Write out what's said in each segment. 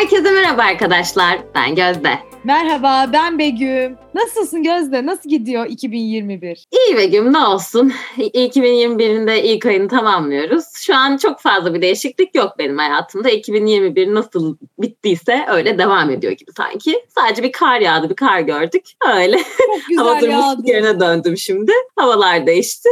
Herkese merhaba arkadaşlar. Ben Gözde. Merhaba ben Begüm. Nasılsın Gözde? Nasıl gidiyor 2021? İyi Begüm ne olsun. 2021'in de ilk ayını tamamlıyoruz. Şu an çok fazla bir değişiklik yok benim hayatımda. 2021 nasıl bittiyse öyle devam ediyor gibi sanki. Sadece bir kar yağdı, bir kar gördük. Öyle. Çok güzel Hava yağdı. yerine döndüm şimdi. Havalar değişti.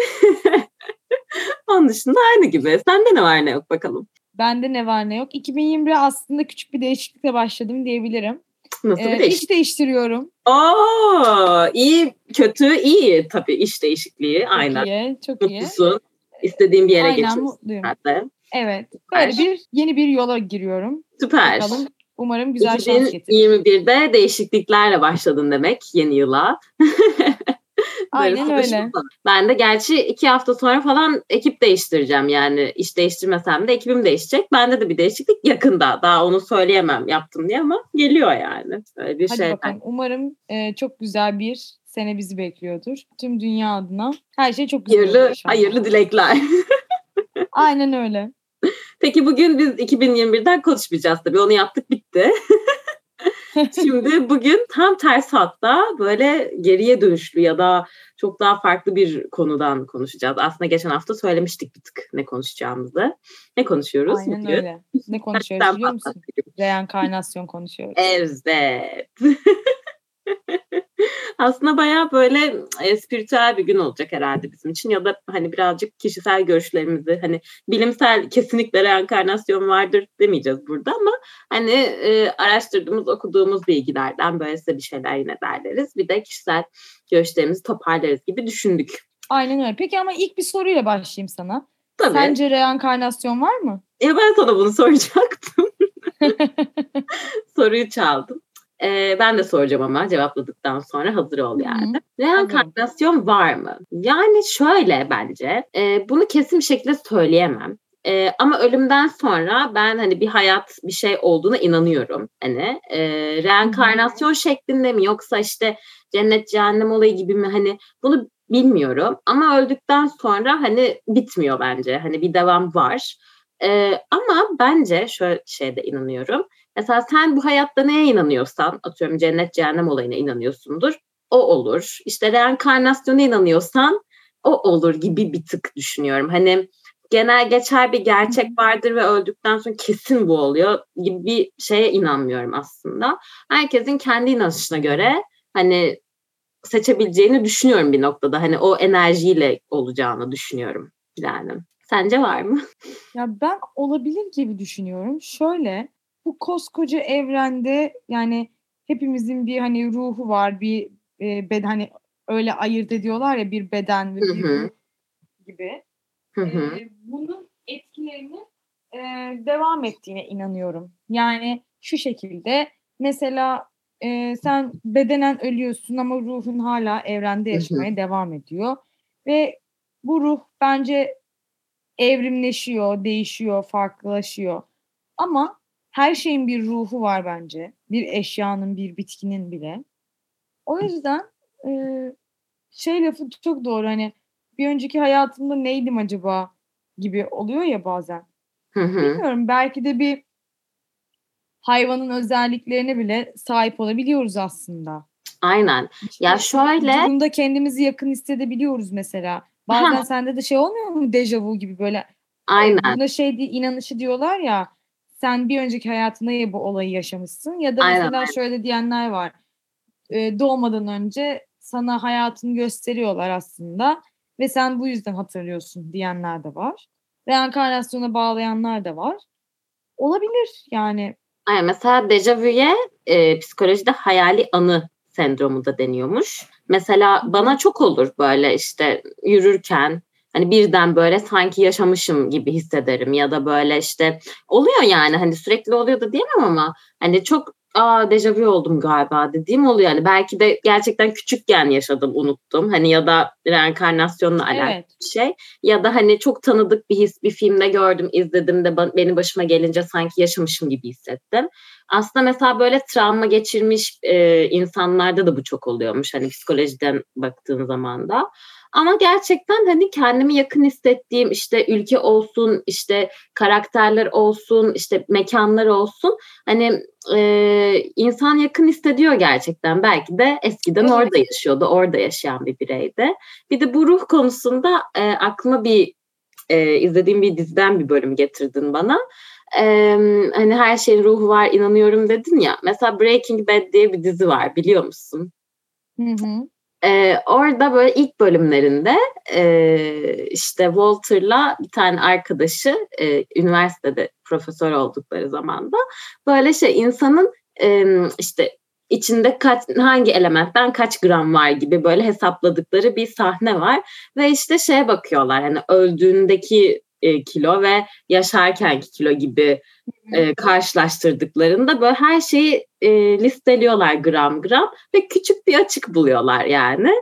Onun dışında aynı gibi. Sende ne var ne yok bakalım. Bende ne var ne yok. 2021 aslında küçük bir değişiklikle başladım diyebilirim. Nasıl bir Ee, değişiklik? iş değiştiriyorum. Oo, iyi, kötü, iyi tabii iş değişikliği. Çok Aynen. iyi, çok iyi. Mutlusun. İstediğin bir yere Aynen geçiyorsun. mutluyum. herhalde. Evet. Böyle Süper. bir yeni bir yola giriyorum. Süper. Bakalım. Umarım güzel şans getirir. 2021'de değişikliklerle başladın demek yeni yıla. Aynen Darısı öyle. Ben de gerçi iki hafta sonra falan ekip değiştireceğim yani iş değiştirmesem de ekibim değişecek. Bende de bir değişiklik yakında. Daha onu söyleyemem yaptım diye ama geliyor yani. Öyle bir Hadi şey. bakalım. Umarım e, çok güzel bir sene bizi bekliyordur. Tüm dünya adına her şey çok güzel Hayırlı, hayırlı dilekler. Aynen öyle. Peki bugün biz 2021'den konuşmayacağız tabii. Onu yaptık bitti. Şimdi bugün tam ters hatta böyle geriye dönüşlü ya da çok daha farklı bir konudan konuşacağız. Aslında geçen hafta söylemiştik bir tık ne konuşacağımızı. Ne konuşuyoruz Aynen bugün? öyle. Ne konuşuyoruz biliyor musun? Reenkarnasyon konuşuyoruz. Evet. Aslında bayağı böyle e, spiritüel bir gün olacak herhalde bizim için ya da hani birazcık kişisel görüşlerimizi hani bilimsel kesinlikle reenkarnasyon vardır demeyeceğiz burada ama hani e, araştırdığımız okuduğumuz bilgilerden böyle size bir şeyler yine derleriz. Bir de kişisel görüşlerimizi toparlarız gibi düşündük. Aynen öyle. Peki ama ilk bir soruyla başlayayım sana. Tabii. Sence reenkarnasyon var mı? Ya ben sana bunu soracaktım. Soruyu çaldım. Ee, ben de soracağım ama cevapladıktan sonra hazır ol yani. Reenkarnasyon var mı? Yani şöyle bence e, bunu kesin bir şekilde söyleyemem. E, ama ölümden sonra ben hani bir hayat bir şey olduğuna inanıyorum. Hani e, reenkarnasyon şeklinde mi yoksa işte cennet cehennem olayı gibi mi hani bunu bilmiyorum. Ama öldükten sonra hani bitmiyor bence. Hani bir devam var. E, ama bence şöyle şeyde inanıyorum. Mesela sen bu hayatta neye inanıyorsan, atıyorum cennet cehennem olayına inanıyorsundur o olur. İşte reenkarnasyona inanıyorsan o olur gibi bir tık düşünüyorum. Hani genel geçer bir gerçek vardır ve öldükten sonra kesin bu oluyor gibi bir şeye inanmıyorum aslında. Herkesin kendi inanışına göre hani seçebileceğini düşünüyorum bir noktada. Hani o enerjiyle olacağını düşünüyorum yani. Sence var mı? Ya ben olabilir gibi düşünüyorum. Şöyle bu koskoca evrende yani hepimizin bir hani ruhu var, bir e, beden hani öyle ayırt ediyorlar ya bir beden ve bir ruh gibi. Hı hı. Ee, bunun etkilerinin e, devam ettiğine inanıyorum. Yani şu şekilde mesela e, sen bedenen ölüyorsun ama ruhun hala evrende hı. yaşamaya devam ediyor. Ve bu ruh bence evrimleşiyor, değişiyor, farklılaşıyor. Ama her şeyin bir ruhu var bence. Bir eşyanın, bir bitkinin bile. O yüzden e, şey lafı çok doğru hani bir önceki hayatımda neydim acaba gibi oluyor ya bazen. Hı hı. Bilmiyorum belki de bir hayvanın özelliklerine bile sahip olabiliyoruz aslında. Aynen. Ya şöyle durumda kendimizi yakın hissedebiliyoruz mesela. Bazen Ha. sende de şey olmuyor mu dejavu gibi böyle. aynen. Buna şey inanışı diyorlar ya sen bir önceki hayatında ya bu olayı yaşamışsın ya da Aynen, mesela şöyle diyenler var. E, doğmadan önce sana hayatını gösteriyorlar aslında ve sen bu yüzden hatırlıyorsun diyenler de var. Reenkarnasyona bağlayanlar da var. Olabilir yani. Aynen. Mesela dejavuye e, psikolojide hayali anı sendromu da deniyormuş. Mesela bana çok olur böyle işte yürürken hani birden böyle sanki yaşamışım gibi hissederim ya da böyle işte oluyor yani hani sürekli oluyor da diyemem ama hani çok aa dejavu oldum galiba dediğim oluyor yani belki de gerçekten küçükken yaşadım unuttum hani ya da reenkarnasyonla alakalı Evet. bir şey ya da hani çok tanıdık bir his bir filmde gördüm izledim de benim başıma gelince sanki yaşamışım gibi hissettim. Aslında mesela böyle travma geçirmiş e, insanlarda da bu çok oluyormuş hani psikolojiden baktığın zaman da. Ama gerçekten hani kendimi yakın hissettiğim işte ülke olsun, işte karakterler olsun, işte mekanlar olsun. Hani e, insan yakın hissediyor gerçekten. Belki de eskiden evet. orada yaşıyordu, orada yaşayan bir bireydi. Bir de bu ruh konusunda e, aklıma bir e, izlediğim bir diziden bir bölüm getirdin bana. E, hani her şeyin ruhu var inanıyorum dedin ya. Mesela Breaking Bad diye bir dizi var biliyor musun? Hı hı. Ee, orada böyle ilk bölümlerinde e, işte Walter'la bir tane arkadaşı e, üniversitede profesör oldukları zamanda böyle şey insanın e, işte içinde kaç hangi elementten kaç gram var gibi böyle hesapladıkları bir sahne var ve işte şeye bakıyorlar hani öldüğündeki e, kilo ve yaşarkenki kilo gibi e, karşılaştırdıklarında böyle her şeyi e, listeliyorlar gram gram ve küçük bir açık buluyorlar yani.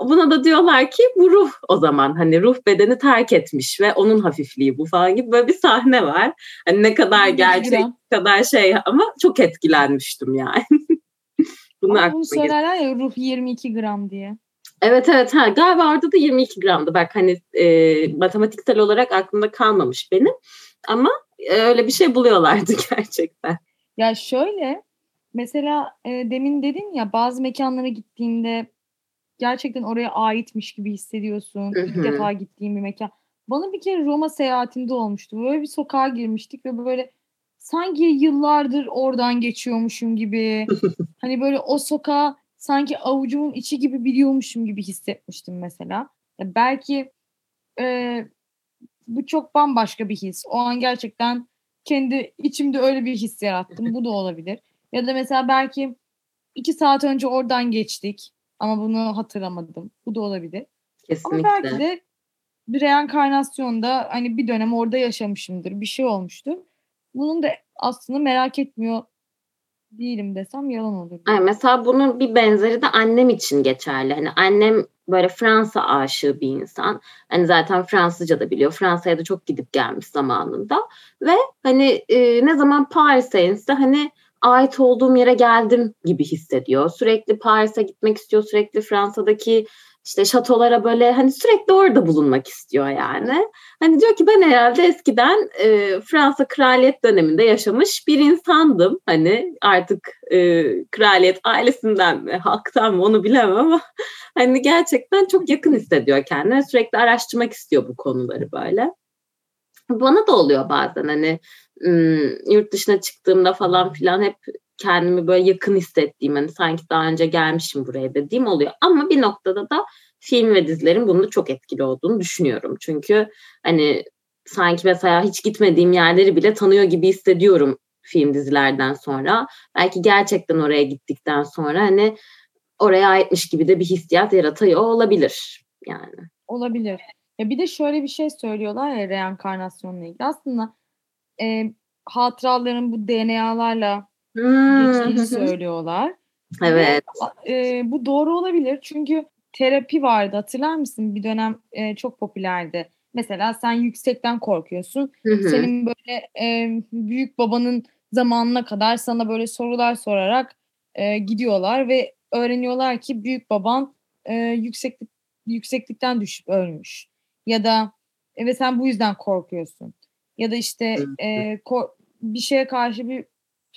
Buna da diyorlar ki bu ruh o zaman hani ruh bedeni terk etmiş ve onun hafifliği bu falan gibi böyle bir sahne var. Hani ne kadar gerçek, ne kadar şey ama çok etkilenmiştim yani. Bunu, bunu söylerler ya ruh 22 gram diye. Evet evet ha, galiba orada da 22 gramdı. Bak hani e, matematiksel olarak aklımda kalmamış benim. Ama e, öyle bir şey buluyorlardı gerçekten. Ya şöyle mesela e, demin dedin ya bazı mekanlara gittiğinde gerçekten oraya aitmiş gibi hissediyorsun. Hı-hı. İlk defa gittiğim bir mekan. Bana bir kere Roma seyahatimde olmuştu. Böyle bir sokağa girmiştik ve böyle sanki yıllardır oradan geçiyormuşum gibi. hani böyle o sokağa sanki avucumun içi gibi biliyormuşum gibi hissetmiştim mesela. Ya belki e, bu çok bambaşka bir his. O an gerçekten kendi içimde öyle bir his yarattım. Bu da olabilir. Ya da mesela belki iki saat önce oradan geçtik ama bunu hatırlamadım. Bu da olabilir. Kesinlikle. Ama belki de bir reenkarnasyonda hani bir dönem orada yaşamışımdır. Bir şey olmuştur. Bunun da aslında merak etmiyor değilim desem yalan olur. Yani mesela bunun bir benzeri de annem için geçerli. Hani annem böyle Fransa aşığı bir insan. Hani zaten Fransızca da biliyor. Fransa'ya da çok gidip gelmiş zamanında. Ve hani e, ne zaman Paris'e inse hani ait olduğum yere geldim gibi hissediyor. Sürekli Paris'e gitmek istiyor. Sürekli Fransa'daki işte şatolara böyle hani sürekli orada bulunmak istiyor yani. Hani diyor ki ben herhalde eskiden e, Fransa kraliyet döneminde yaşamış bir insandım. Hani artık e, kraliyet ailesinden mi halktan mı onu bilemem ama hani gerçekten çok yakın hissediyor kendine. Sürekli araştırmak istiyor bu konuları böyle. Bana da oluyor bazen hani yurt dışına çıktığımda falan filan hep kendimi böyle yakın hissettiğim hani sanki daha önce gelmişim buraya dediğim oluyor. Ama bir noktada da film ve dizilerin bunda çok etkili olduğunu düşünüyorum. Çünkü hani sanki mesela hiç gitmediğim yerleri bile tanıyor gibi hissediyorum film dizilerden sonra. Belki gerçekten oraya gittikten sonra hani oraya aitmiş gibi de bir hissiyat yaratıyor olabilir yani. Olabilir. Ya bir de şöyle bir şey söylüyorlar ya reenkarnasyonla ilgili. Aslında e, hatıraların bu DNA'larla geçtiğini söylüyorlar. Evet. Ve, e, bu doğru olabilir çünkü terapi vardı hatırlar mısın? Bir dönem e, çok popülerdi. Mesela sen yüksekten korkuyorsun. Hı hı. Senin böyle e, büyük babanın zamanına kadar sana böyle sorular sorarak e, gidiyorlar ve öğreniyorlar ki büyük baban e, yükseklik yükseklikten düşüp ölmüş. Ya da e, ve sen bu yüzden korkuyorsun. Ya da işte e, kor- bir şeye karşı bir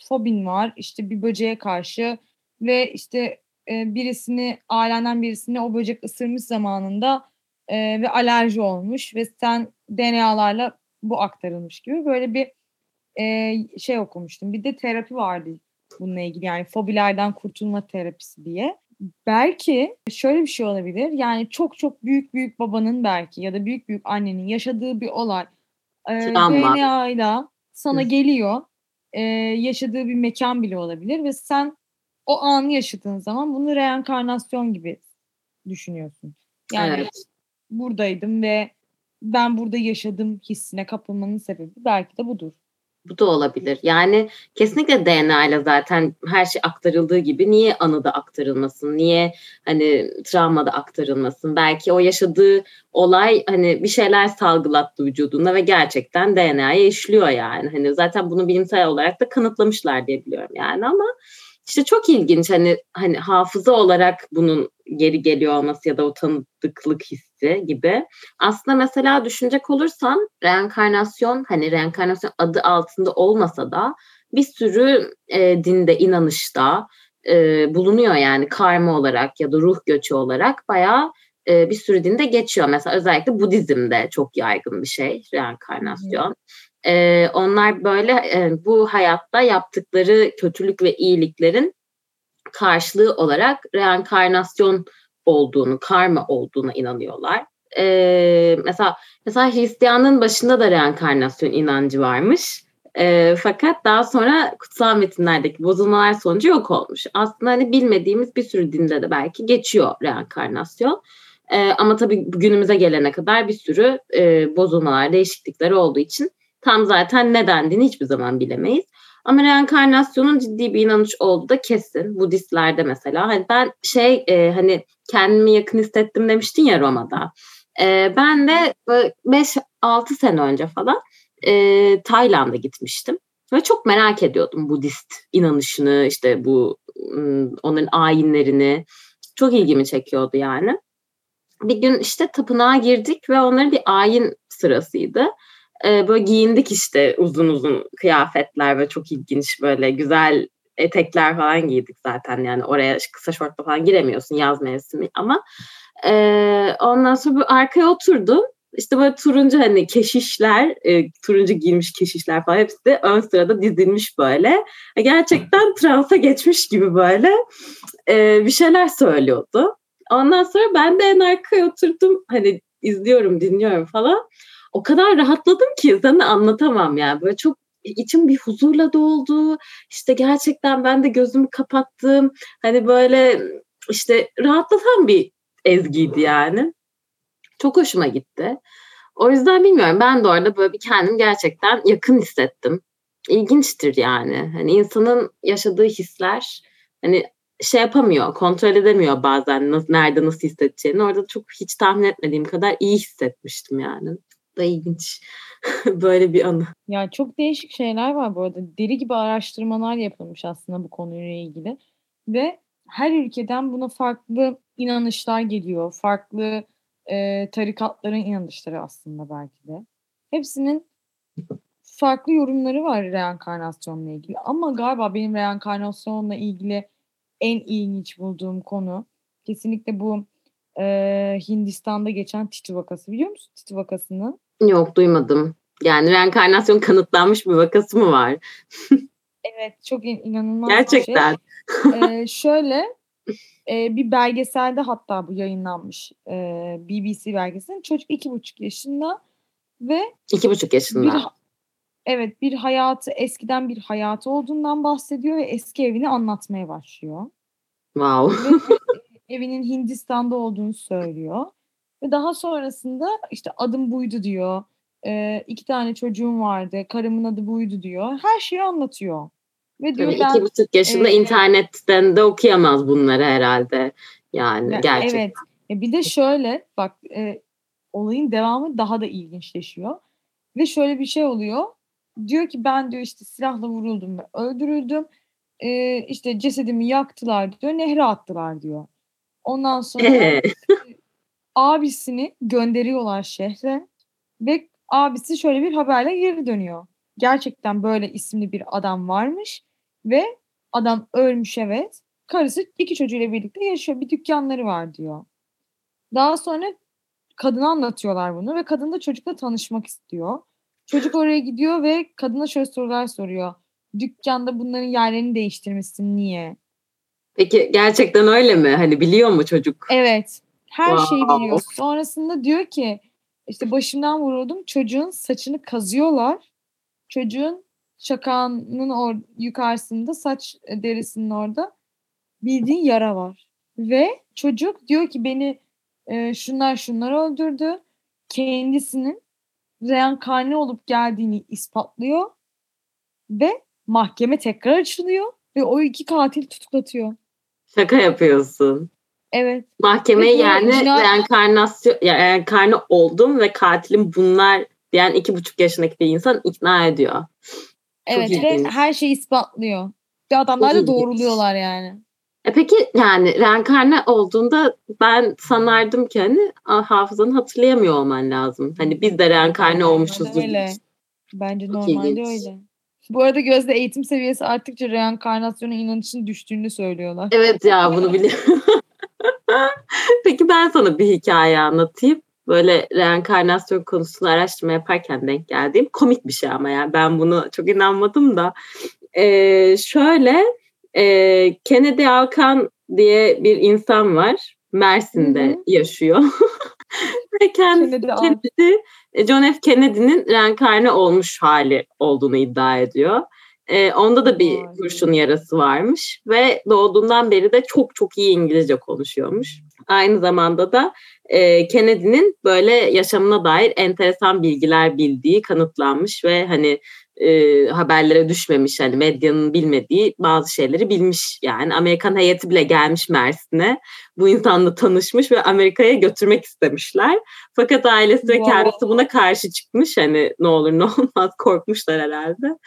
fobin var. İşte bir böceğe karşı ve işte e, birisini ailenden birisini o böcek ısırmış zamanında e, ve alerji olmuş ve sen DNA'larla bu aktarılmış gibi böyle bir e, şey okumuştum. Bir de terapi vardı bununla ilgili yani fobilerden kurtulma terapisi diye. Belki şöyle bir şey olabilir. Yani çok çok büyük büyük babanın belki ya da büyük büyük annenin yaşadığı bir olay e, DNA ile sana geliyor e, yaşadığı bir mekan bile olabilir ve sen o anı yaşadığın zaman bunu reenkarnasyon gibi düşünüyorsun. Yani evet. buradaydım ve ben burada yaşadım hissine kapılmanın sebebi belki de budur. Bu da olabilir. Yani kesinlikle DNA ile zaten her şey aktarıldığı gibi niye anıda aktarılmasın? Niye hani travmada aktarılmasın? Belki o yaşadığı olay hani bir şeyler salgılattı vücudunda ve gerçekten DNA'ya işliyor yani. Hani zaten bunu bilimsel olarak da kanıtlamışlar diye biliyorum yani ama İşte çok ilginç hani hani hafıza olarak bunun geri geliyor olması ya da o tanıdıklık hissi gibi. Aslında mesela düşünecek olursan reenkarnasyon hani reenkarnasyon adı altında olmasa da bir sürü e, dinde, inanışta e, bulunuyor yani karma olarak ya da ruh göçü olarak bayağı e, bir sürü dinde geçiyor. Mesela özellikle Budizm'de çok yaygın bir şey reenkarnasyon. E, onlar böyle e, bu hayatta yaptıkları kötülük ve iyiliklerin karşılığı olarak reenkarnasyon olduğunu, karma olduğuna inanıyorlar. Ee, mesela mesela Hristiyanlığın başında da reenkarnasyon inancı varmış. E, fakat daha sonra kutsal metinlerdeki bozulmalar sonucu yok olmuş. Aslında hani bilmediğimiz bir sürü dinde de belki geçiyor reenkarnasyon. E, ama tabii günümüze gelene kadar bir sürü e, bozulmalar, değişiklikler olduğu için tam zaten ne dendiğini hiçbir zaman bilemeyiz. Ama reenkarnasyonun ciddi bir inanış olduğu da kesin. Budistlerde mesela. Hani ben şey e, hani kendimi yakın hissettim demiştin ya Roma'da. E, ben de 5-6 sene önce falan e, Tayland'a gitmiştim. Ve çok merak ediyordum Budist inanışını, işte bu onların ayinlerini. Çok ilgimi çekiyordu yani. Bir gün işte tapınağa girdik ve onların bir ayin sırasıydı. Ee, böyle giyindik işte uzun uzun kıyafetler ve çok ilginç böyle güzel etekler falan giydik zaten yani oraya kısa şortla falan giremiyorsun yaz mevsimi ama e, ondan sonra arkaya oturdum işte böyle turuncu hani keşişler, e, turuncu giymiş keşişler falan hepsi de ön sırada dizilmiş böyle. E, gerçekten transa geçmiş gibi böyle e, bir şeyler söylüyordu. Ondan sonra ben de en arkaya oturdum hani izliyorum, dinliyorum falan. O kadar rahatladım ki sana anlatamam yani. Böyle çok içim bir huzurla doldu. İşte gerçekten ben de gözümü kapattım. Hani böyle işte rahatlatan bir ezgiydi yani. Çok hoşuma gitti. O yüzden bilmiyorum. Ben de orada böyle bir kendim gerçekten yakın hissettim. İlginçtir yani. Hani insanın yaşadığı hisler hani şey yapamıyor, kontrol edemiyor bazen nerede nasıl hissedeceğini. Orada çok hiç tahmin etmediğim kadar iyi hissetmiştim yani. Da ilginç. Böyle bir anı. Ya çok değişik şeyler var bu arada. Deri gibi araştırmalar yapılmış aslında bu konuyla ilgili. Ve her ülkeden buna farklı inanışlar geliyor. Farklı e, tarikatların inanışları aslında belki de. Hepsinin farklı yorumları var reenkarnasyonla ilgili. Ama galiba benim reenkarnasyonla ilgili en ilginç bulduğum konu kesinlikle bu e, Hindistan'da geçen Titi vakası. Biliyor musun Titi vakasını? Yok duymadım. Yani reenkarnasyon kanıtlanmış bir vakası mı var? evet çok in- inanılmaz Gerçekten. bir şey. ee, şöyle e, bir belgeselde hatta bu yayınlanmış e, BBC belgeseli. Çocuk iki buçuk yaşında ve iki buçuk yaşında. Bir, evet bir hayatı eskiden bir hayatı olduğundan bahsediyor ve eski evini anlatmaya başlıyor. Wow. Ve evinin Hindistan'da olduğunu söylüyor. Ve daha sonrasında işte adım buydu diyor. E, iki tane çocuğum vardı. Karımın adı buydu diyor. Her şeyi anlatıyor. Ve diyor Tabii ben, iki buçuk yaşında e, internetten de okuyamaz bunları herhalde. Yani gerçekten. Evet. E, bir de şöyle bak e, olayın devamı daha da ilginçleşiyor. Ve şöyle bir şey oluyor. Diyor ki ben diyor işte silahla vuruldum ve öldürüldüm. E, işte cesedimi yaktılar diyor. Nehre attılar diyor. Ondan sonra abisini gönderiyorlar şehre ve abisi şöyle bir haberle geri dönüyor. Gerçekten böyle isimli bir adam varmış ve adam ölmüş evet. Karısı iki çocuğuyla birlikte yaşıyor. Bir dükkanları var diyor. Daha sonra kadına anlatıyorlar bunu ve kadın da çocukla tanışmak istiyor. Çocuk oraya gidiyor ve kadına şöyle sorular soruyor. Dükkanda bunların yerlerini değiştirmişsin niye? Peki gerçekten öyle mi? Hani biliyor mu çocuk? Evet. Her wow. şeyi biliyor. Sonrasında diyor ki işte başımdan vuruldum. Çocuğun saçını kazıyorlar. Çocuğun şakağının or yukarısında saç derisinin orada bildiğin yara var. Ve çocuk diyor ki beni e, şunlar şunlar öldürdü. Kendisinin reenkarne olup geldiğini ispatlıyor. Ve mahkeme tekrar açılıyor. Ve o iki katil tutuklatıyor. Şaka yapıyorsun. Evet. Mahkeme yani cinayet... reenkarnasyon, yani reenkarne oldum ve katilim bunlar diyen iki buçuk yaşındaki bir insan ikna ediyor. Evet ve her şeyi ispatlıyor. Ve adamlar da doğruluyorlar yani. E peki yani reenkarne olduğunda ben sanardım ki hani hafızanı hatırlayamıyor olman lazım. Hani biz de reenkarne olmuşuzdur. Öyle. Bence normalde öyle. Bu arada Gözde eğitim seviyesi arttıkça reenkarnasyona inanışın düştüğünü söylüyorlar. Evet ya bunu biliyorum. Peki ben sana bir hikaye anlatayım. Böyle reenkarnasyon konusunu araştırma yaparken denk geldiğim komik bir şey ama yani ben bunu çok inanmadım da. Ee, şöyle e, Kennedy Alkan diye bir insan var. Mersin'de Hı-hı. yaşıyor. Ve kendisi Kennedy, Kennedy, John F. Kennedy'nin reenkarne olmuş hali olduğunu iddia ediyor. E, onda da bir Ay. kurşun yarası varmış ve doğduğundan beri de çok çok iyi İngilizce konuşuyormuş. Aynı zamanda da e, Kennedy'nin böyle yaşamına dair enteresan bilgiler bildiği kanıtlanmış ve hani e, haberlere düşmemiş hani medyanın bilmediği bazı şeyleri bilmiş. Yani Amerikan heyeti bile gelmiş Mersin'e bu insanla tanışmış ve Amerika'ya götürmek istemişler. Fakat ailesi ve kendisi buna karşı çıkmış hani ne olur ne olmaz korkmuşlar herhalde.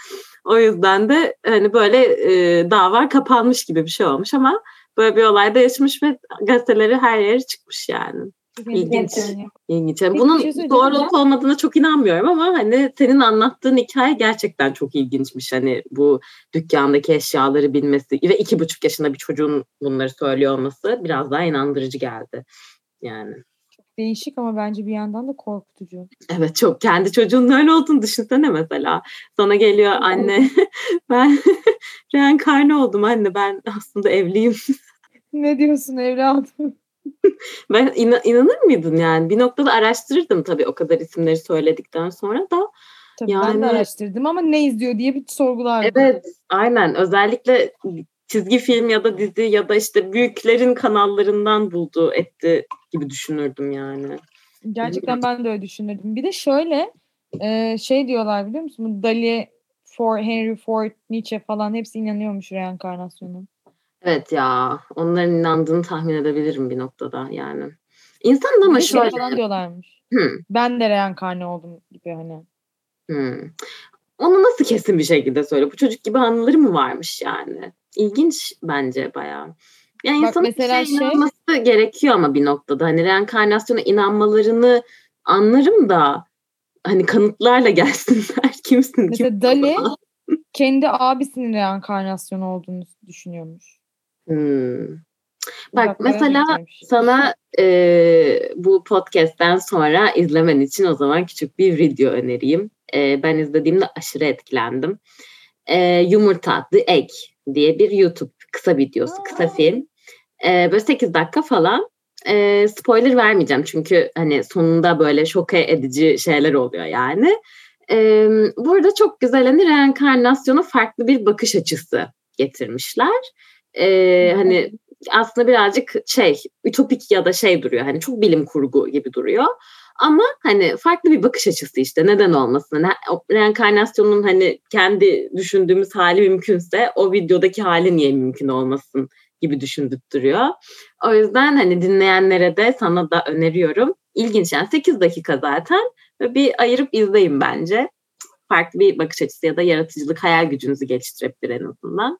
O yüzden de hani böyle e, dava kapanmış gibi bir şey olmuş ama böyle bir olayda yaşamış ve gazeteleri her yere çıkmış yani. İlginç. İlginç. Yani bunun şey doğru olup olmadığına çok inanmıyorum ama hani senin anlattığın hikaye gerçekten çok ilginçmiş. Hani bu dükkandaki eşyaları bilmesi ve iki buçuk yaşında bir çocuğun bunları söylüyor olması biraz daha inandırıcı geldi. Yani. Değişik ama bence bir yandan da korkutucu. Evet çok. Kendi çocuğunun öyle olduğunu düşünsene mesela. Sana geliyor anne ben reenkarne oldum anne ben aslında evliyim. ne diyorsun evladım? ben inan, inanır mıydın yani? Bir noktada araştırırdım tabii o kadar isimleri söyledikten sonra da. Tabii yani, ben de araştırdım ama ne izliyor diye bir sorgulardım. Evet aynen özellikle çizgi film ya da dizi ya da işte büyüklerin kanallarından buldu etti gibi düşünürdüm yani. Gerçekten ben de öyle düşünürdüm. Bir de şöyle e, şey diyorlar biliyor musun? Dali, Ford, Henry Ford, Nietzsche falan hepsi inanıyormuş reenkarnasyona. Evet ya onların inandığını tahmin edebilirim bir noktada yani. İnsan da ama şey şöyle. falan diyorlarmış. Hı. Ben de reenkarne oldum gibi hani. Hı. Onu nasıl kesin bir şekilde söyle? Bu çocuk gibi anıları mı varmış yani? İlginç bence bayağı. Yani Bak insanın mesela şey inanması şey... gerekiyor ama bir noktada. Hani reenkarnasyona inanmalarını anlarım da hani kanıtlarla gelsinler. Kimsin? Mesela kim Dali kendi abisinin reenkarnasyonu olduğunu düşünüyormuş. Hmm. Bak mesela sana e, bu podcast'ten sonra izlemen için o zaman küçük bir video önereyim. E, ben izlediğimde aşırı etkilendim. E, Yumurta, The Egg diye bir YouTube kısa videosu, kısa film. E, böyle 8 dakika falan. E, spoiler vermeyeceğim çünkü hani sonunda böyle şok edici şeyler oluyor yani. E, burada çok güzel hani reenkarnasyona farklı bir bakış açısı getirmişler e, hani aslında birazcık şey ütopik ya da şey duruyor hani çok bilim kurgu gibi duruyor. Ama hani farklı bir bakış açısı işte neden olmasın? Hani reenkarnasyonun hani kendi düşündüğümüz hali mümkünse o videodaki hali niye mümkün olmasın gibi düşündürtüyor. O yüzden hani dinleyenlere de sana da öneriyorum. İlginç yani 8 dakika zaten bir ayırıp izleyin bence. Farklı bir bakış açısı ya da yaratıcılık, hayal gücünüzü geliştirebilir en azından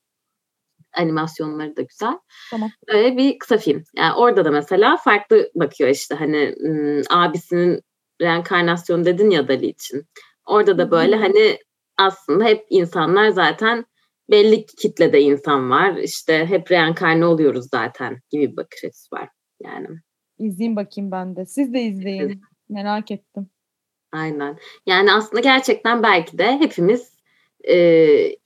animasyonları da güzel. Tamam. Böyle bir kısa film. Yani orada da mesela farklı bakıyor işte hani abisinin reenkarnasyon dedin ya Dali için. Orada da böyle hani aslında hep insanlar zaten belli kitlede insan var. İşte hep reenkarne oluyoruz zaten gibi bir bakış açısı var. Yani. İzleyeyim bakayım ben de. Siz de izleyin. Evet. Merak ettim. Aynen. Yani aslında gerçekten belki de hepimiz e,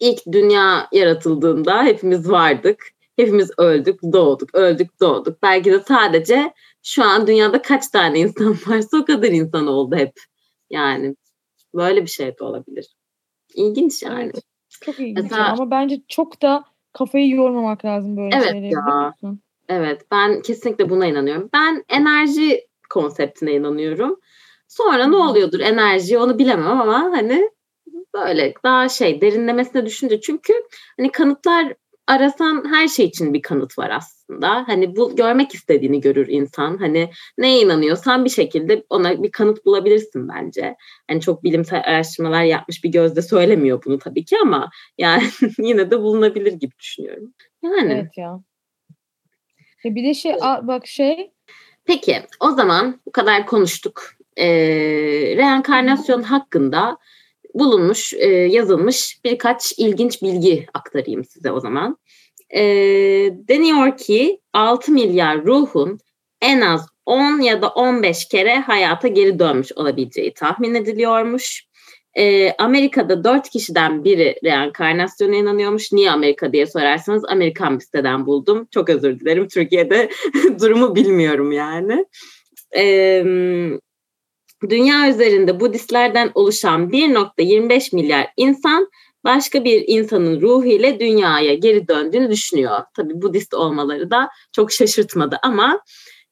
ilk dünya yaratıldığında hepimiz vardık. Hepimiz öldük, doğduk, öldük, doğduk. Belki de sadece şu an dünyada kaç tane insan varsa o kadar insan oldu hep. Yani böyle bir şey de olabilir. İlginç yani. Evet, çok ilginç Mesela, ama bence çok da kafayı yormamak lazım böyle evet şeylere. Ya. Evet ben kesinlikle buna inanıyorum. Ben enerji konseptine inanıyorum. Sonra ne oluyordur enerji onu bilemem ama hani böyle daha şey derinlemesine düşünce çünkü hani kanıtlar arasan her şey için bir kanıt var aslında. Hani bu görmek istediğini görür insan. Hani neye inanıyorsan bir şekilde ona bir kanıt bulabilirsin bence. Hani çok bilimsel araştırmalar yapmış bir gözde söylemiyor bunu tabii ki ama yani yine de bulunabilir gibi düşünüyorum. Yani. Evet ya. E bir de şey bak şey. Peki o zaman bu kadar konuştuk. Ee, reenkarnasyon hakkında bulunmuş, e, yazılmış birkaç ilginç bilgi aktarayım size o zaman. E, deniyor ki 6 milyar ruhun en az 10 ya da 15 kere hayata geri dönmüş olabileceği tahmin ediliyormuş. E, Amerika'da 4 kişiden biri reenkarnasyona inanıyormuş. Niye Amerika diye sorarsanız Amerikan bir siteden buldum. Çok özür dilerim. Türkiye'de durumu bilmiyorum yani. E, dünya üzerinde Budistlerden oluşan 1.25 milyar insan başka bir insanın ruhu ile dünyaya geri döndüğünü düşünüyor. Tabii Budist olmaları da çok şaşırtmadı ama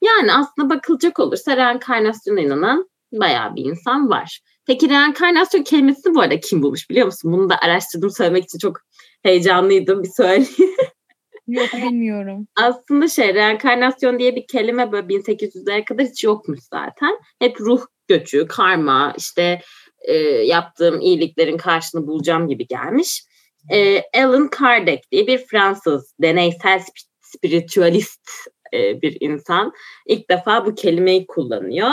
yani aslında bakılacak olursa reenkarnasyona inanan bayağı bir insan var. Peki reenkarnasyon kelimesini bu arada kim bulmuş biliyor musun? Bunu da araştırdım söylemek için çok heyecanlıydım bir söyleyeyim. Yok bilmiyorum. Aslında şey reenkarnasyon diye bir kelime böyle 1800'lere kadar hiç yokmuş zaten. Hep ruh göçü, karma, işte e, yaptığım iyiliklerin karşılığını bulacağım gibi gelmiş. E, Alan Kardec diye bir Fransız deneysel spiritüalist e, bir insan ilk defa bu kelimeyi kullanıyor.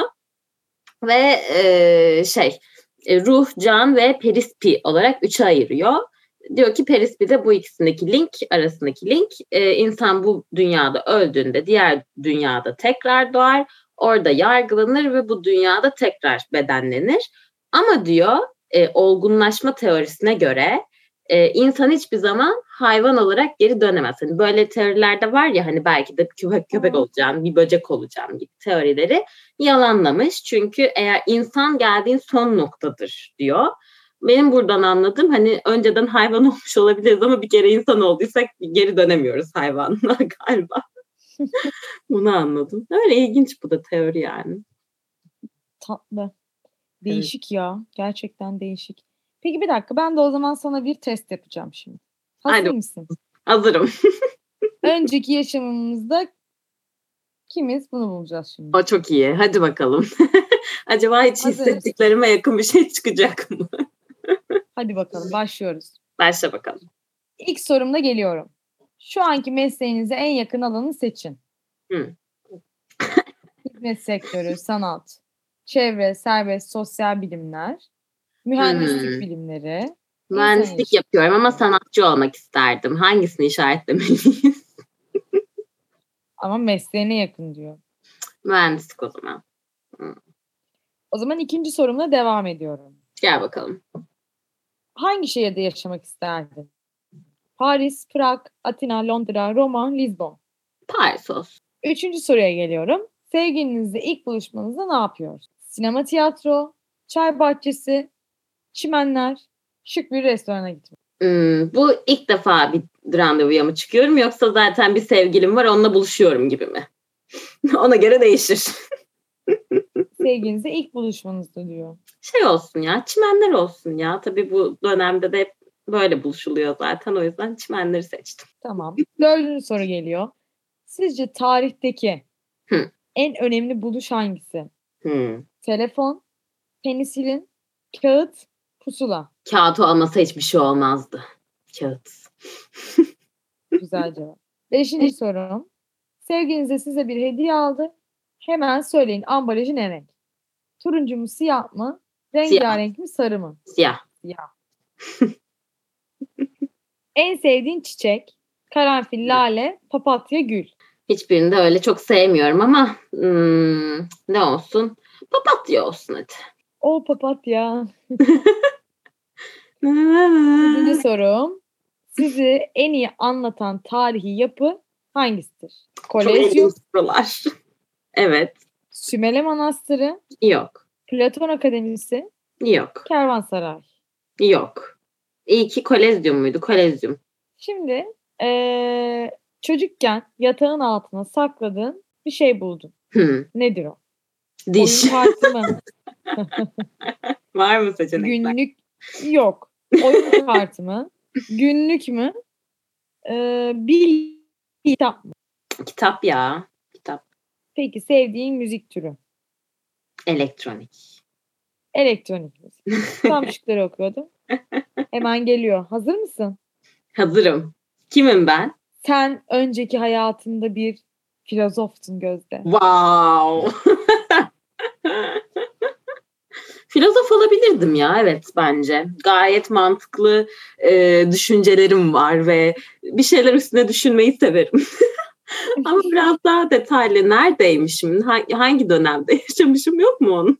Ve e, şey e, ruh, can ve perispi olarak üçe ayırıyor. Diyor ki perispi'de bu ikisindeki link arasındaki link e, insan bu dünyada öldüğünde diğer dünyada tekrar doğar orada yargılanır ve bu dünyada tekrar bedenlenir. Ama diyor e, olgunlaşma teorisine göre e, insan hiçbir zaman hayvan olarak geri dönemez. Hani böyle teorilerde var ya hani belki de köpek köpek olacağım, bir böcek olacağım gibi teorileri yalanlamış. Çünkü eğer insan geldiğin son noktadır diyor. Benim buradan anladığım hani önceden hayvan olmuş olabiliriz ama bir kere insan olduysak geri dönemiyoruz hayvanla galiba. Bunu anladım. Öyle ilginç bu da teori yani. Tatlı. Değişik evet. ya. Gerçekten değişik. Peki bir dakika ben de o zaman sana bir test yapacağım şimdi. Hazır Haydi. mısın? Hazırım. Önceki yaşamımızda kimiz bunu bulacağız şimdi. O çok iyi. Hadi bakalım. Acaba hiç Hazır. hissettiklerime yakın bir şey çıkacak mı? Hadi bakalım başlıyoruz. Başla bakalım. İlk sorumda geliyorum. Şu anki mesleğinize en yakın alanı seçin. Hı. Hizmet sektörü, sanat, çevre, serbest, sosyal bilimler, mühendislik hmm. bilimleri. Mühendislik yapıyorum ama sanatçı olmak isterdim. Hangisini işaretlemeliyiz? ama mesleğine yakın diyor. Mühendislik o zaman. Hmm. O zaman ikinci sorumla devam ediyorum. Gel bakalım. Hangi şehirde yaşamak isterdin? Paris, Prag, Atina, Londra, Roma, Lisbon. Paris olsun. Üçüncü soruya geliyorum. Sevgilinizle ilk buluşmanızda ne yapıyoruz? Sinema, tiyatro, çay bahçesi, çimenler, şık bir restorana gitmek. Hmm, bu ilk defa bir randevuya mı çıkıyorum yoksa zaten bir sevgilim var onunla buluşuyorum gibi mi? Ona göre değişir. Sevgilinizle ilk buluşmanızda diyor. Şey olsun ya çimenler olsun ya. Tabii bu dönemde de hep böyle buluşuluyor zaten. O yüzden çimenleri seçtim. Tamam. Dördüncü soru geliyor. Sizce tarihteki Hı. en önemli buluş hangisi? Hı. Telefon, penisilin, kağıt, pusula. Kağıt olmasa hiçbir şey olmazdı. Kağıt. Güzel cevap. Beşinci sorum. Sevgilinize size bir hediye aldı. Hemen söyleyin ambalajı ne renk? Turuncu mu siyah mı? Rengarenk mi sarı mı? Siyah. Siyah. En sevdiğin çiçek? Karanfil, lale, papatya, gül. Hiçbirini de öyle çok sevmiyorum ama hmm, ne olsun? Papatya olsun hadi. O papatya. Birinci sorum. Sizi en iyi anlatan tarihi yapı hangisidir? Kolezyum. sorular. evet. Sümele Manastırı. Yok. Platon Akademisi. Yok. Kervansaray. Yok. İyi ki kolezyum muydu? Kolezyum. Şimdi ee, çocukken yatağın altına sakladığın bir şey buldun. Hmm. Nedir o? Diş. Oyun kartı mı? Var mı seçenekler? Günlük yok. Oyun kartı mı? Günlük mü? Ee, bir kitap mı? Kitap ya. Kitap. Peki sevdiğin müzik türü? Elektronik. Elektronik müzik. Tam şıkları okuyordum. Hemen geliyor. Hazır mısın? Hazırım. Kimim ben? Sen önceki hayatında bir filozoftun Gözde. Wow. Filozof olabilirdim ya evet bence. Gayet mantıklı e, düşüncelerim var ve bir şeyler üstüne düşünmeyi severim. Ama biraz daha detaylı neredeymişim, hangi, dönemde yaşamışım yok mu onun?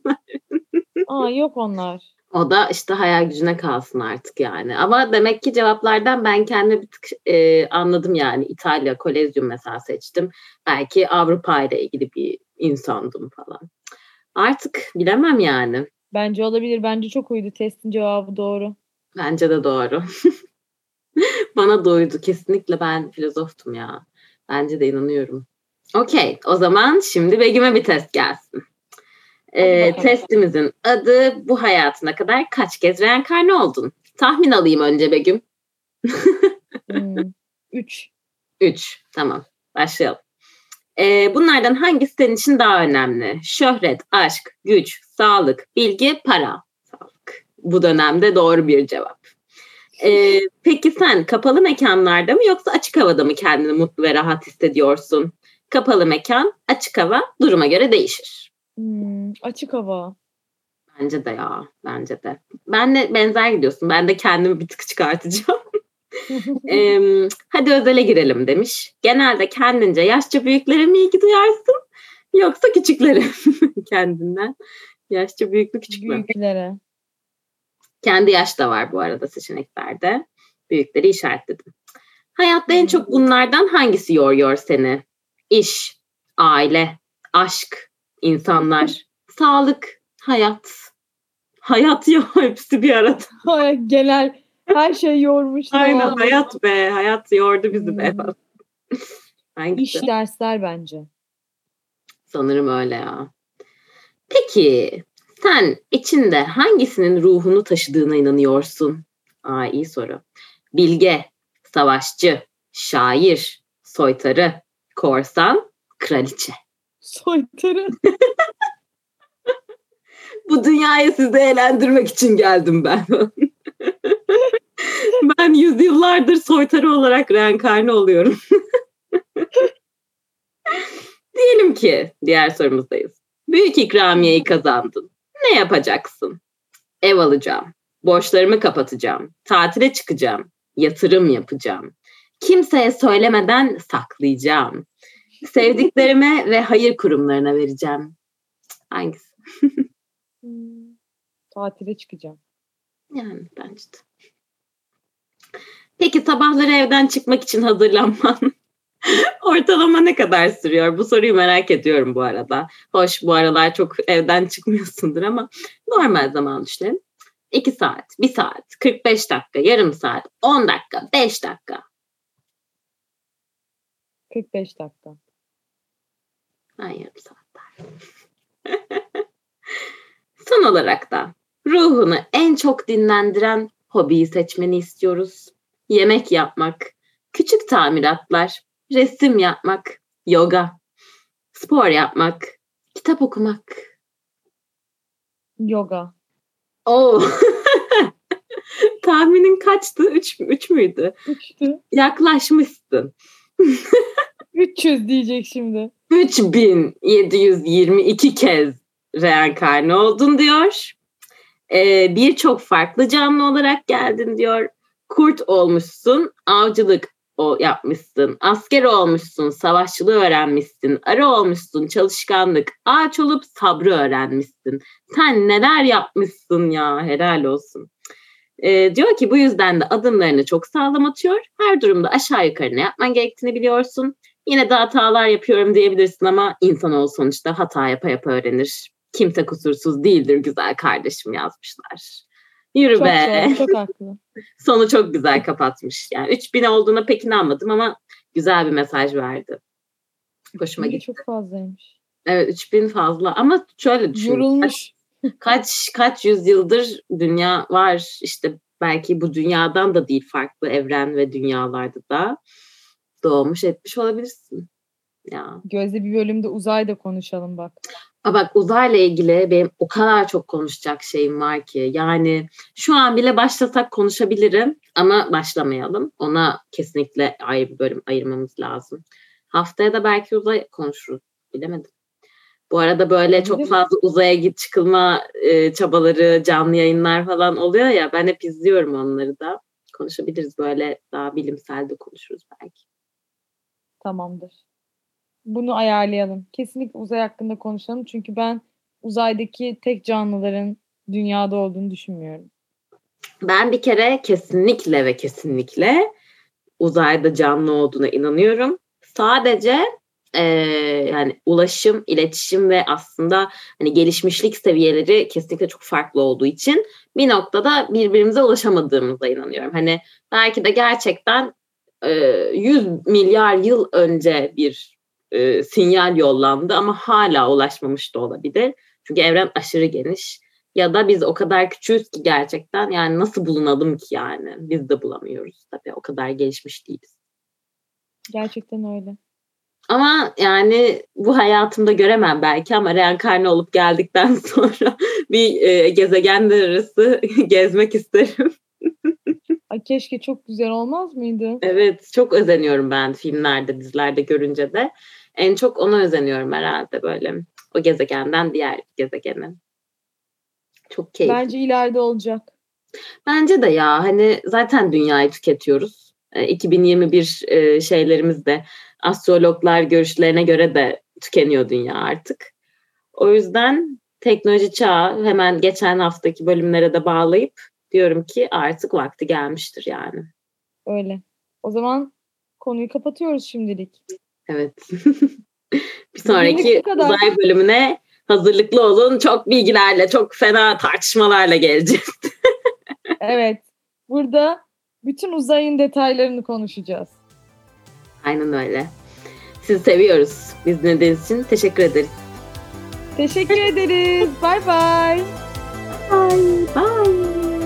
Aa yok onlar. O da işte hayal gücüne kalsın artık yani. Ama demek ki cevaplardan ben kendime bir tık e, anladım yani. İtalya, Kolezyum mesela seçtim. Belki Avrupa ile ilgili bir insandım falan. Artık bilemem yani. Bence olabilir. Bence çok uydu. Testin cevabı doğru. Bence de doğru. Bana doydu. Kesinlikle ben filozoftum ya. Bence de inanıyorum. Okey. O zaman şimdi Begüm'e bir test gelsin. Ee, testimizin adı bu hayatına kadar kaç kez reenkarne oldun? Tahmin alayım önce Begüm. hmm, üç. Üç. Tamam. Başlayalım. Ee, bunlardan hangisi senin için daha önemli? Şöhret, aşk, güç, sağlık, bilgi, para. Sağlık. Bu dönemde doğru bir cevap. Ee, peki sen kapalı mekanlarda mı yoksa açık havada mı kendini mutlu ve rahat hissediyorsun? Kapalı mekan, açık hava duruma göre değişir. Hmm, açık hava. Bence de ya, bence de. Ben de benzer gidiyorsun. Ben de kendimi bir tık çıkartacağım. ee, hadi özele girelim demiş. Genelde kendince yaşça büyüklere mi ilgi duyarsın yoksa küçüklere kendinden? Yaşça büyük mü küçük mü? Büyüklere. Kendi yaş da var bu arada seçeneklerde. Büyükleri işaretledim. Hayatta en çok bunlardan hangisi yoruyor seni? İş, aile, aşk, insanlar, sağlık, hayat. Hayat ya hepsi bir arada. Genel her şey yormuş. Aynen oldu. hayat be. Hayat yordu bizi be. Hmm. İş dersler bence. Sanırım öyle ya. Peki sen içinde hangisinin ruhunu taşıdığına inanıyorsun? Aa iyi soru. Bilge, savaşçı, şair, soytarı, korsan, kraliçe. Soytarı. Bu dünyaya sizi eğlendirmek için geldim ben. ben yüzyıllardır soytarı olarak reenkarne oluyorum. Diyelim ki diğer sorumuzdayız. Büyük ikramiyeyi kazandın. Ne yapacaksın? Ev alacağım. Borçlarımı kapatacağım. Tatile çıkacağım. Yatırım yapacağım. Kimseye söylemeden saklayacağım. Sevdiklerime ve hayır kurumlarına vereceğim. Hangisi? Hmm, tatile çıkacağım. Yani bence de. Peki sabahları evden çıkmak için hazırlanman ortalama ne kadar sürüyor? Bu soruyu merak ediyorum bu arada. Hoş bu aralar çok evden çıkmıyorsundur ama normal zaman düşünelim. 2 saat, 1 saat, 45 dakika, yarım saat, 10 dakika, 5 dakika. 45 dakika. Ben yarım saat Son olarak da ruhunu en çok dinlendiren hobiyi seçmeni istiyoruz. Yemek yapmak, küçük tamiratlar, resim yapmak, yoga, spor yapmak, kitap okumak. Yoga. Oo. Tahminin kaçtı? Üç, üç müydü? Üçtü. Yaklaşmışsın. 300 diyecek şimdi. 3722 kez reenkarne oldun diyor. Ee, Birçok farklı canlı olarak geldin diyor. Kurt olmuşsun, avcılık o yapmışsın, asker olmuşsun, savaşçılığı öğrenmişsin, arı olmuşsun, çalışkanlık, ağaç olup sabrı öğrenmişsin. Sen neler yapmışsın ya, helal olsun. Ee, diyor ki bu yüzden de adımlarını çok sağlam atıyor. Her durumda aşağı yukarı ne yapman gerektiğini biliyorsun. Yine de hatalar yapıyorum diyebilirsin ama insan ol sonuçta hata yapa yapa öğrenir. Kimse kusursuz değildir güzel kardeşim yazmışlar. Yürü çok be. Çok, çok haklı. Sonu çok güzel kapatmış. Yani 3000 olduğuna pek inanmadım ama güzel bir mesaj verdi. Hoşuma gitti. Çok fazlaymış. Evet 3000 fazla ama şöyle düşün. Yorulmuş. Kaç, kaç, kaç yüzyıldır dünya var işte belki bu dünyadan da değil farklı evren ve dünyalarda da doğmuş etmiş olabilirsin. Ya. Gözde bir bölümde uzay da konuşalım bak. Aa bak uzayla ilgili benim o kadar çok konuşacak şeyim var ki. Yani şu an bile başlasak konuşabilirim ama başlamayalım. Ona kesinlikle ayrı bir bölüm ayırmamız lazım. Haftaya da belki uzay konuşuruz. Bilemedim. Bu arada böyle çok fazla uzaya git çıkılma e, çabaları, canlı yayınlar falan oluyor ya. Ben hep izliyorum onları da. Konuşabiliriz böyle daha bilimsel de konuşuruz belki. Tamamdır. Bunu ayarlayalım. Kesinlikle uzay hakkında konuşalım. Çünkü ben uzaydaki tek canlıların dünyada olduğunu düşünmüyorum. Ben bir kere kesinlikle ve kesinlikle uzayda canlı olduğuna inanıyorum. Sadece e, yani ulaşım, iletişim ve aslında hani gelişmişlik seviyeleri kesinlikle çok farklı olduğu için bir noktada birbirimize ulaşamadığımıza inanıyorum. Hani belki de gerçekten e, 100 milyar yıl önce bir e, sinyal yollandı ama hala ulaşmamış da olabilir. Çünkü evren aşırı geniş. Ya da biz o kadar küçüğüz ki gerçekten yani nasıl bulunalım ki yani biz de bulamıyoruz tabii o kadar gelişmiş değiliz. Gerçekten öyle. Ama yani bu hayatımda göremem belki ama reenkarne olup geldikten sonra bir e, gezegenler arası gezmek isterim. Ay keşke çok güzel olmaz mıydı? Evet çok özeniyorum ben filmlerde dizilerde görünce de. En çok ona özeniyorum herhalde böyle o gezegenden diğer gezegene. Çok keyifli. Bence ileride olacak. Bence de ya hani zaten dünyayı tüketiyoruz. 2021 e, şeylerimiz de astrologlar görüşlerine göre de tükeniyor dünya artık. O yüzden teknoloji çağı hemen geçen haftaki bölümlere de bağlayıp diyorum ki artık vakti gelmiştir yani. Öyle. O zaman konuyu kapatıyoruz şimdilik. Evet. bir sonraki uzay bölümüne hazırlıklı olun. Çok bilgilerle, çok fena tartışmalarla geleceğiz. evet. Burada bütün uzayın detaylarını konuşacağız. Aynen öyle. Sizi seviyoruz. Biz dinlediğiniz için teşekkür ederiz. Teşekkür ederiz. Bye bye. Bye bye.